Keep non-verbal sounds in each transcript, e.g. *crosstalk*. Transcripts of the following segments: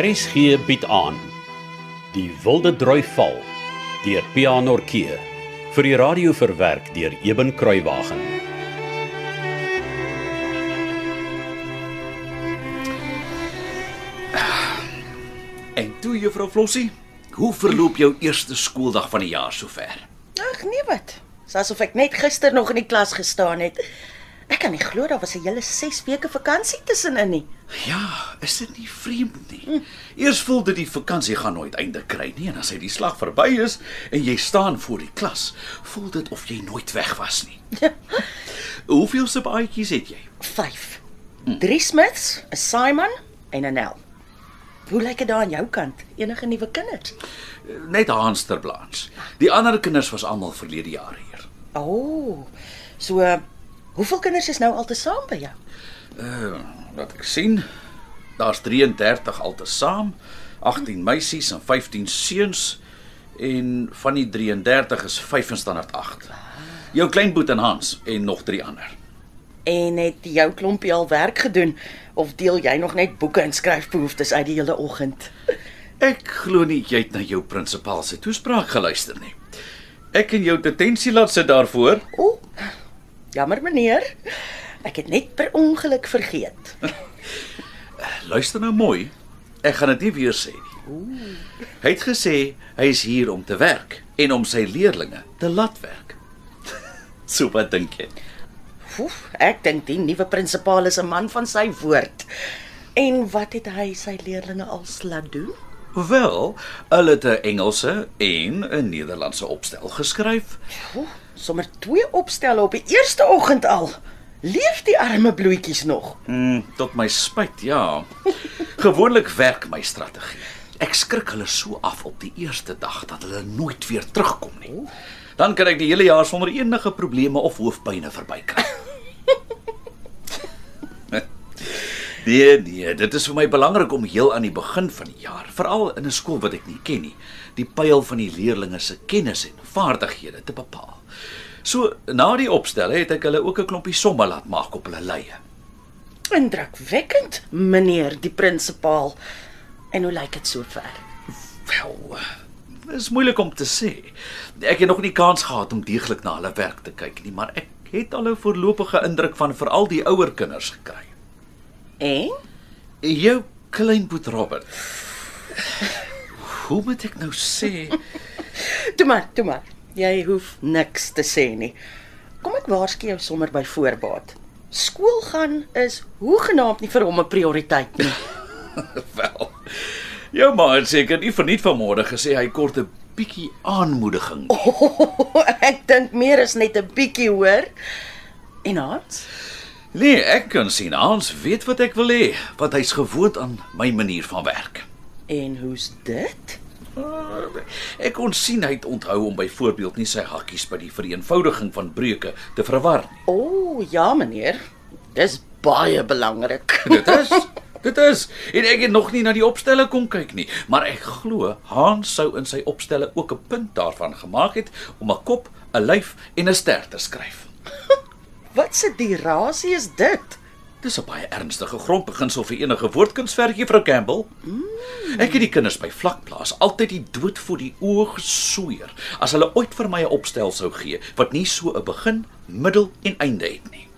RSG bied aan Die Wilde Droi Val deur Pianorkee vir die radio verwerk deur Eben Kruiwagen. En toe juffrou Flossie, hoe verloop jou eerste skooldag van die jaar sover? Ag nee wat. Dis asof ek net gister nog in die klas gestaan het. Ek kan nie glo daar was 'n hele 6 weke vakansie tussenin nie. Ja, is dit nie vreemd nie? Eers voel dit die vakansie gaan nooit einde kry nie en as hy die slag verby is en jy staan voor die klas, voel dit of jy nooit weg was nie. *laughs* Hoeveel se baadjies het jy? 5. Drie Smiths, 'n Simon en 'n Nel. Hoe lyk dit daar aan jou kant? Enige nuwe kinders? Net Hans ter Blanche. Die ander kinders was almal verlede jaar hier. O. Oh, so hoeveel kinders is nou altesaam by jou? Uh, wat ek sien, daar's 33 altesaam, 18 meisies en 15 seuns en van die 33 is 5 in standaard 8. Jou kleinboet en Hans en nog 3 ander. En het jou klompie al werk gedoen of deel jy nog net boeke en skryfbehoeftes uit die hele oggend? Ek glo nie jy het na jou prinsipaal se toespraak geluister nie. Ek en jou detensie laat sit daarvoor. O. Jammer meneer. Ek het net per ongeluk vergeet. *laughs* Luister nou mooi. Ek gaan dit nie weer sê nie. Hy het gesê hy is hier om te werk en om sy leerdlinge te laat werk. *laughs* so wat dink jy? Oef, ek dink die nuwe prinsipaal is 'n man van sy woord. En wat het hy sy leerdlinge als laat doen? Wel, hulle het 'n Engelse en 'n Nederlandse opstel geskryf. Oef, sommer twee opstelle op die eerste oggend al. Leef die arme bloetjies nog? Mm, tot my spyt, ja. Gewoonlik werk my strategie. Ek skrik hulle so af op die eerste dag dat hulle nooit weer terugkom nie. Dan kan ek die hele jaar sonder enige probleme of hoofpynne verbykry. Nee, nee, dit is vir my belangrik om heel aan die begin van die jaar, veral in 'n skool wat ek nie ken nie, die pyl van die leerdlinge se kennis en vaardighede te bepaal. So, na die opstel het ek hulle ook 'n klompie somme laat maak op hulle leie. Indrukwekkend, meneer die prinsipaal. En hoe lyk dit sover? Wel, dit is moeilik om te sê. Ek het nog nie kans gehad om deeglik na hulle werk te kyk nie, maar ek het al 'n voorlopige indruk van veral die ouer kinders gekry. En Jou kleinboet Robert. Hoe moet ek nou sê? *laughs* toe maar, toe maar. Jy hoef niks te sê nie. Kom ek waarsku jou sommer by voorbaat. Skool gaan is hoegenaamd nie vir hom 'n prioriteit nie. *laughs* Wel. Jou ma het seker nie verniet vanmôre gesê hy kort 'n bietjie aanmoediging. *laughs* Oh, ek dink meer is net 'n bietjie hoor. En Hans? Nee, ek kan sien Hans weet wat ek wil hê, want hy's gewoond aan my manier van werk. En hoe's dit? Uh, ek kon sien hy het onthou om byvoorbeeld nie sy hakkies by die vereenvoudiging van breuke te verwar nie. O, oh, ja meneer. Dis baie belangrik. *laughs* Dit is Dit is en ek het nog nie na die opstelle kom kyk nie, maar ek glo Hans sou in sy opstelle ook 'n punt daarvan gemaak het om 'n kop, 'n lyf en 'n ster te skryf. *laughs* Wat se dirasie is dit? Dis 'n baie ernstige grondbeginsel vir enige woordkunswerk, Juffrou Campbell. Mm. Ek het die kinders by vlakplaas altyd die dood voor die oë gesweer as hulle ooit vir my 'n opstel sou gee wat nie so 'n begin, middel en einde het nie.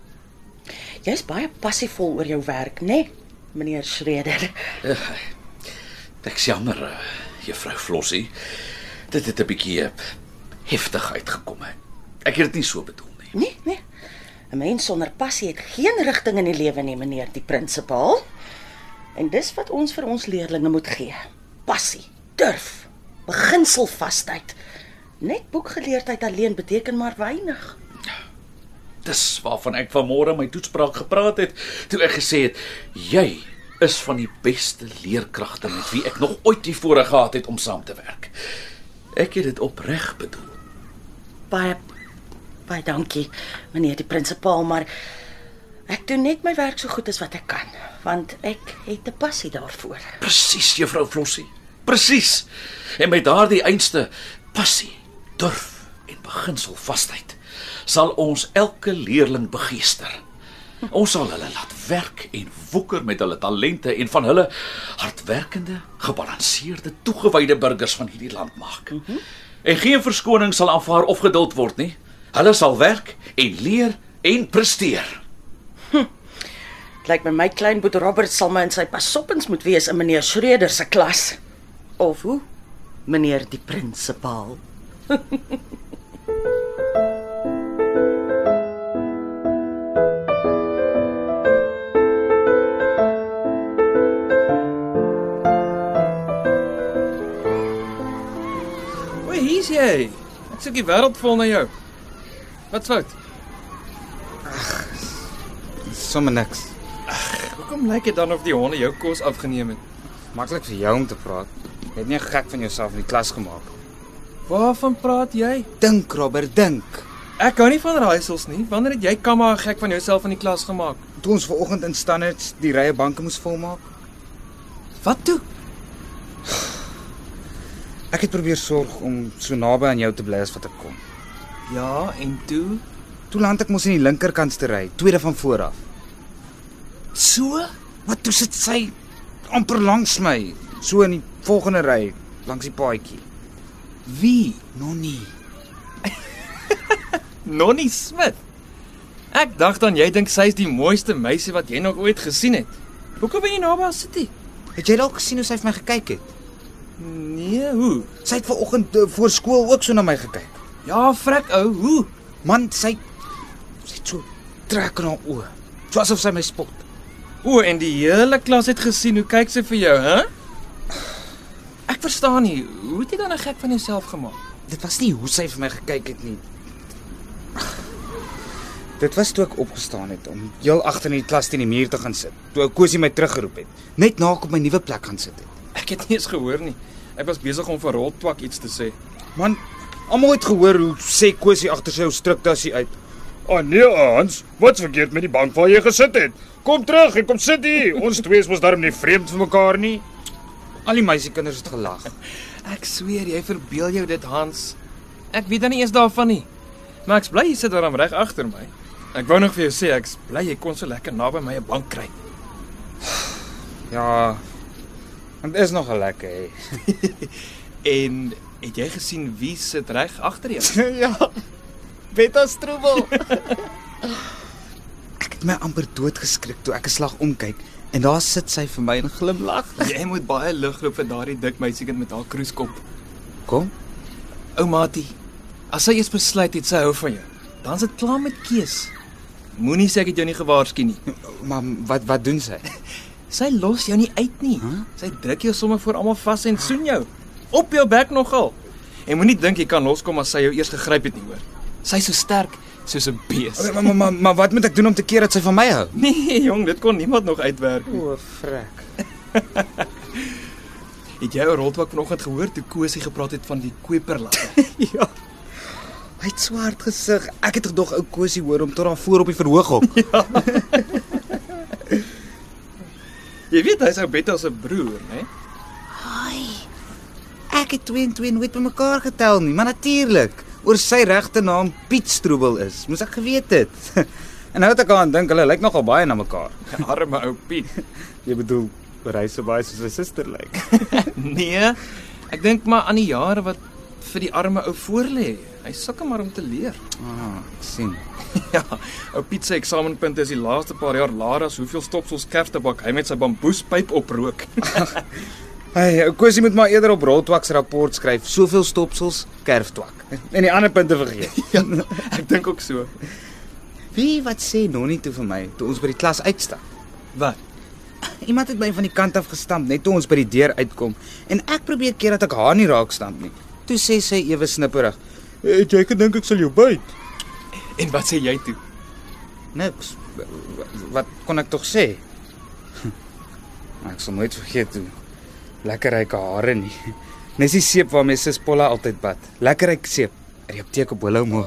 Jy's baie passievol oor jou werk, né, nee, meneer Schreder? Ek's jammer, uh, Juffrou Flossie. Dit het 'n bietjie uh, heftig uitgekom. hè. Ek het dit nie so bedoel nie. Nee, nee. 'n Mens sonder passie het geen rigting in die lewe nie, meneer die prinsipaal. En dis wat ons vir ons leerdlinge moet gee. Passie, durf, beginselvasheid. Net boekgeleerdheid alleen beteken maar weinig. Dis waarvan ek vanmôre my toespraak gepraat het toe ek gesê het jy is van die beste leerkragte met wie ek nog ooit tevore gehad het om saam te werk. Ek het dit opreg bedoel. Baie baie dankie, meneer die prinsipaal, maar ek doen net my werk so goed as wat ek kan, want ek het 'n passie daarvoor. Presies, juffrou Flossie. Presies. En met daardie einste passie, durf en beginselvasheid sal ons elke leerling begeester. Ons sal hulle laat werk en woeker met hulle talente en van hulle hardwerkende, gebalanseerde, toegewyde burgers van hierdie land maak. Mm -hmm. En geen verskoning sal aanvaar of geduld word nie. Hulle sal werk en leer en presteer. Lyk my my klein boet Robert sal my in sy pasoppens moet wees in meneer Schreder se klas. Of hoe? Meneer die prinsipaal. Hoe hier's jy? Ek soek die wêreld vol na jou. Wat's fout? Sommige niks. Hoekom lyk dit dan of die honde jou kos afgeneem het? Maklik vir jou om te praat. Jy het nie gek van jouself in die klas gemaak. Waarvan praat jy? Dink, Robert, dink. Ek hou nie van raaisels nie. Wanneer het jy kamma gek van jouself in die klas gemaak? Toe ons ver oggend in standaards die rye banke moes volmaak. Wat toe? Ek het probeer sorg om so naby aan jou te bly as wat ek kon. Ja, en toe? Toe land ek mos in die linkerkantste ry, tweede van voor af. So? Wat toe sit sy amper langs my, so in die volgende ry, langs die paadjie. Wie? Nonnie. *laughs* Nonnie Smit. Ek dink dan jy dink sy's die mooiste meisie wat jy nog ooit gesien het. Hoekom ben jy naby haar sit? Het jy dalk gesien hoe sy vir my gekyk het? Nee, hoe? Sy het ver oggend uh, voor skool ook so na my gekyk. Ja, frek ou, hoe? Man, sy sy het so trek in haar oë. So asof sy my spot. O, en die hele klas het gesien hoe kyk sy vir jou, hè? Ek verstaan nie. Hoe het jy dan 'n gek van jouself gemaak? Dit was nie hoe sy vir my gekyk het nie. Dit was toe ek opgestaan het om heel agter in die klas teen die muur te gaan sit. Toe ou Kosie my teruggeroep het, net na ek op my nuwe plek gaan sit het. Ek het nie eens gehoor nie. Ek was besig om vir Roltwak iets te sê. Man, almal het gehoor hoe sê Kosie agter sy ou struktasie uit. "O oh, nee, Hans, wat's verkeerd met die bank waar jy gesit het? Kom terug en kom sit hier. *laughs* Ons twee is mos darm nie vreemd vir mekaar nie." Al die meisiekinders het gelag. *laughs* Ek sweer jy verbeel jou dit, Hans. Ek weet dan nie eens daarvan nie. Maar ek's bly jy sit daar reg agter my. Ek wou nog vir jou sê ek's bly jy kon so lekker naby my 'n bank kry. *sighs* Ja. Dit is nog lekker, hè. *laughs* En het jy gesien wie sit reg agter jou? *laughs* ja. Beta Stroebel. ek het my amper doodgeskrik toe ek 'n slag omkyk en daar sit sy vir my en glimlag. jy moet baie lig loop vir daardie dik meisiekind met haar kroeskop. Kom. Ou Matie, as sy eers besluit het sy hou van jou, dan is dit klaar met keus. Moenie sê ek het jou nie gewaarsku nie. *laughs* Maar wat wat doen sy? Sy los jou nie uit nie. Huh? Sy druk jou sommer voor almal vas en soen jou. Op jou bek nogal. En moenie dink jy kan loskom as sy jou eers gegryp het nie, hoor. Sy's so sterk soos 'n bees. Maar maar maar, maar wat moet ek doen om te keer dat sy van my hou? Nee, *laughs* jong, dit kon niemand nog uitwerk nie. O, frek. *laughs* Het jy ou Roltwak vanoggend gehoor toe Kosie gepraat het van die kweperlag? *laughs* ja. Hy het swart gesig. Ek het gedog ou Kosie hoor hom tot daar voor op die verhoog hok. jy weet hy's ou Betta se broer, né? Ai. Ek het 2 en 2 nooit bymekaar getel nie, maar natuurlik. Oor sy regte naam Piet Stroebel is. Moes ek geweet het. *laughs* en nou het ek aan dink hulle lyk nogal baie na mekaar. *laughs* Arme ou Piet. *laughs* Jy bedoel hy so baie soos sy suster lyk. Nee, ek dink maar aan die jare wat vir die arme ou voorlê. Hy sukkel maar om te leer. Ah, ek sien. Ja, ou Piet se eksamenpunte is die laaste paar jaar laer as hoeveel stopsels kerftabak hy met sy bamboespyp oprook. Hey, ou Kosie moet maar eerder op Roltwak se rapport skryf. Soveel stopsels, kerftwak. En die ander punte vergeet. *laughs* ja, ek dink ook so. Wie wat sê Nonnie toe vir my toe ons by die klas uitstap? Wat? Iemand het my van die kant af gestamp net toe ons by die deur uitkom en ek probeer keer dat ek haar nie raak stamp nie. Toe sê sy ewe snipperig: Het jy gedink ek sal jou byt? En wat sê jy toe? "Niks. Wat kon ek tog sê?" Maar ek sal nooit vergeet hoe lekker ryke hare nie. Nes die seep waarmee sis Polla altyd bad. Lekker ryk seep. Er die apteek op Willowmo.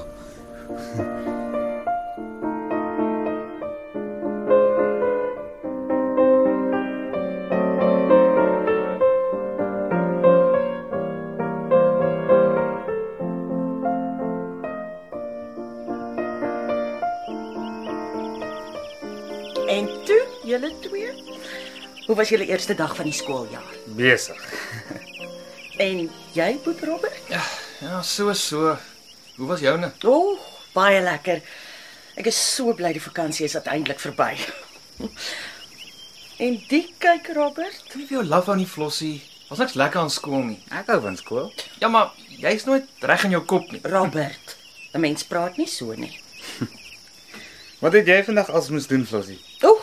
En toe, julle twee? Hoe was julle eerste dag van die skooljaar? Besig. En jy, Boet Robert? Ja, so so. Hoe was joune? O, oh, baie lekker. Ek is so bly die vakansie is uiteindelik verby. *laughs* En die kyk Robert, Kan jy jou love aan die flossie? Was niks lekker aan skool nie. Ek hou van skool. Ja, maar jy's nooit reg in jou kop nie. Robert. 'n Mens praat nie so nie. *laughs* Wat het jy vandag als moes doen, Flossie? Oeh,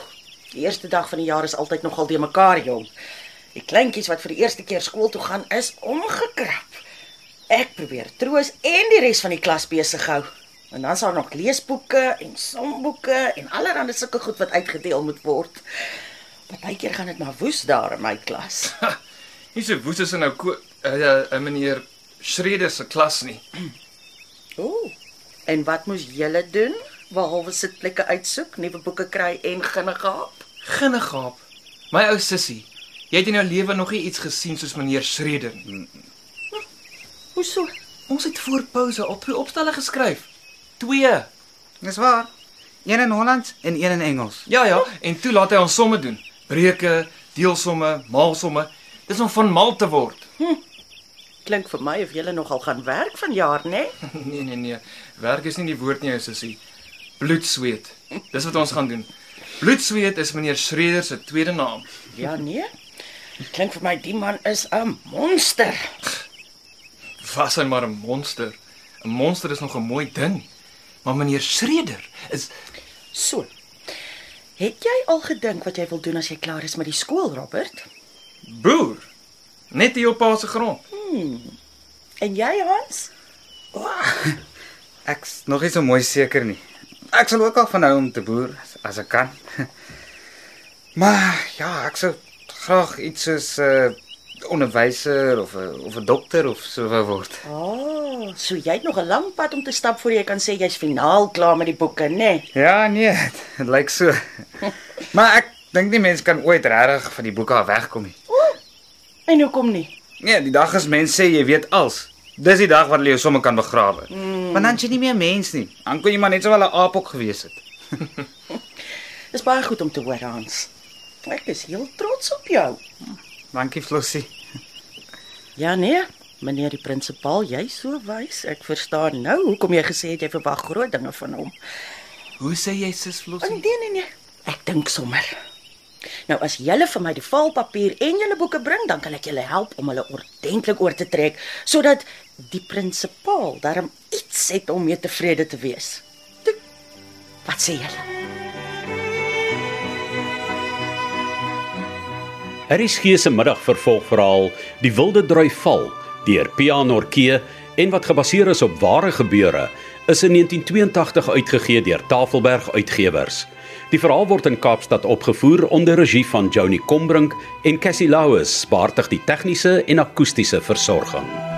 die eerste dag van die jaar is altyd nogal de mekaar, jong. Die kleintjies wat vir die eerste keer skool toe gaan, is omgekrap. Ek probeer troos en die res van die klas besig hou. En dan is daar nog leesboeke en somboeke en allerlei sulke goed wat uitgedeel moet word. Partykeer gaan dit maar woes daar in my klas. Nie so woes is in nou ko- uh, uh, uh, meneer Schreder se klas nie. Ooh. En wat moes julle doen? Behalwe sitplekke uitsoek, nuwe boeke kry en ginne gehap? Ginnegaap. My ou sussie, jy het in jou lewe nog nie iets gesien soos meneer Schreder nie. Hoe so? Ons het voor pouse op twee opstelle geskryf. Twee. Dis waar. Een in Hollands en een in Engels. Ja ja, en toe laat hy ons somme doen. Breuke, deelsomme, maalsomme. Dis om van mal te word. Klink vir my of julle nogal gaan werk vanjaar, né? Nee? *laughs* Nee nee nee. Werk is nie die woord nie, ou sussie. Bloedsweet. Dis wat ons gaan doen. Bloedsweet is meneer Schreder se tweede naam. Ja, nee. Klink vir my die man is 'n monster. Was hy maar 'n monster. 'n Monster is nog 'n mooi ding. Maar meneer Schreder is So. Het jy al gedink wat jy wil doen as jy klaar is met die skool, Robert? boer. Net hier op pa se grond. En jy, Hans? Ek's nog nie so mooi seker nie. Ek sal ook al van hou om te boer as, as ek kan. *laughs* Maar ja, ek sou graag iets soos 'n uh, onderwyser of 'n of 'n dokter of so wou word. O, oh, so jy het nog 'n lang pad om te stap voor jy kan sê jy's finaal klaar met die boeke, né? Nee? Ja, nee, *laughs* dit lyk so. *laughs* Maar ek dink nie mense kan ooit regtig van die boeke af wegkom nie. En hoekom nie? Nee, die dag as mense sê jy weet alles. Dis die dag wat hulle jou sommer kan begrawe. Mm. Want dan jy nie meer mens nie. Dan kon jy maar net so wel 'n aap ook gewees het. *laughs* Dis baie goed om te hoor, Hans. Ek is heel trots op jou. Dankie Flossie. Ja, nee. Meneer die prinsipaal, jy so wys. Ek verstaan nou hoekom jy gesê het jy verwag groot dinge van hom. Hoe sê jy sis Oh, Flossie? nee, nee, nee. Ek dink sommer. Nou as julle vir my die valpapier en julle boeke bring, dan kan ek julle help om hulle ordentlik oor te trek sodat die prinsipaal darm iets het om mee tevrede te wees. Toe, wat sê julle? Harris gee se middag vervolgverhaal Die Wilde Drui Val deur Pia Norkee en wat gebaseer is op ware gebeure is in 1982 uitgegee deur Tafelberg Uitgewers. Die verhaal word in Kaapstad opgevoer onder regie van Joni Combrink en Cassie Louws, baartig die tegniese en akoestiese versorging.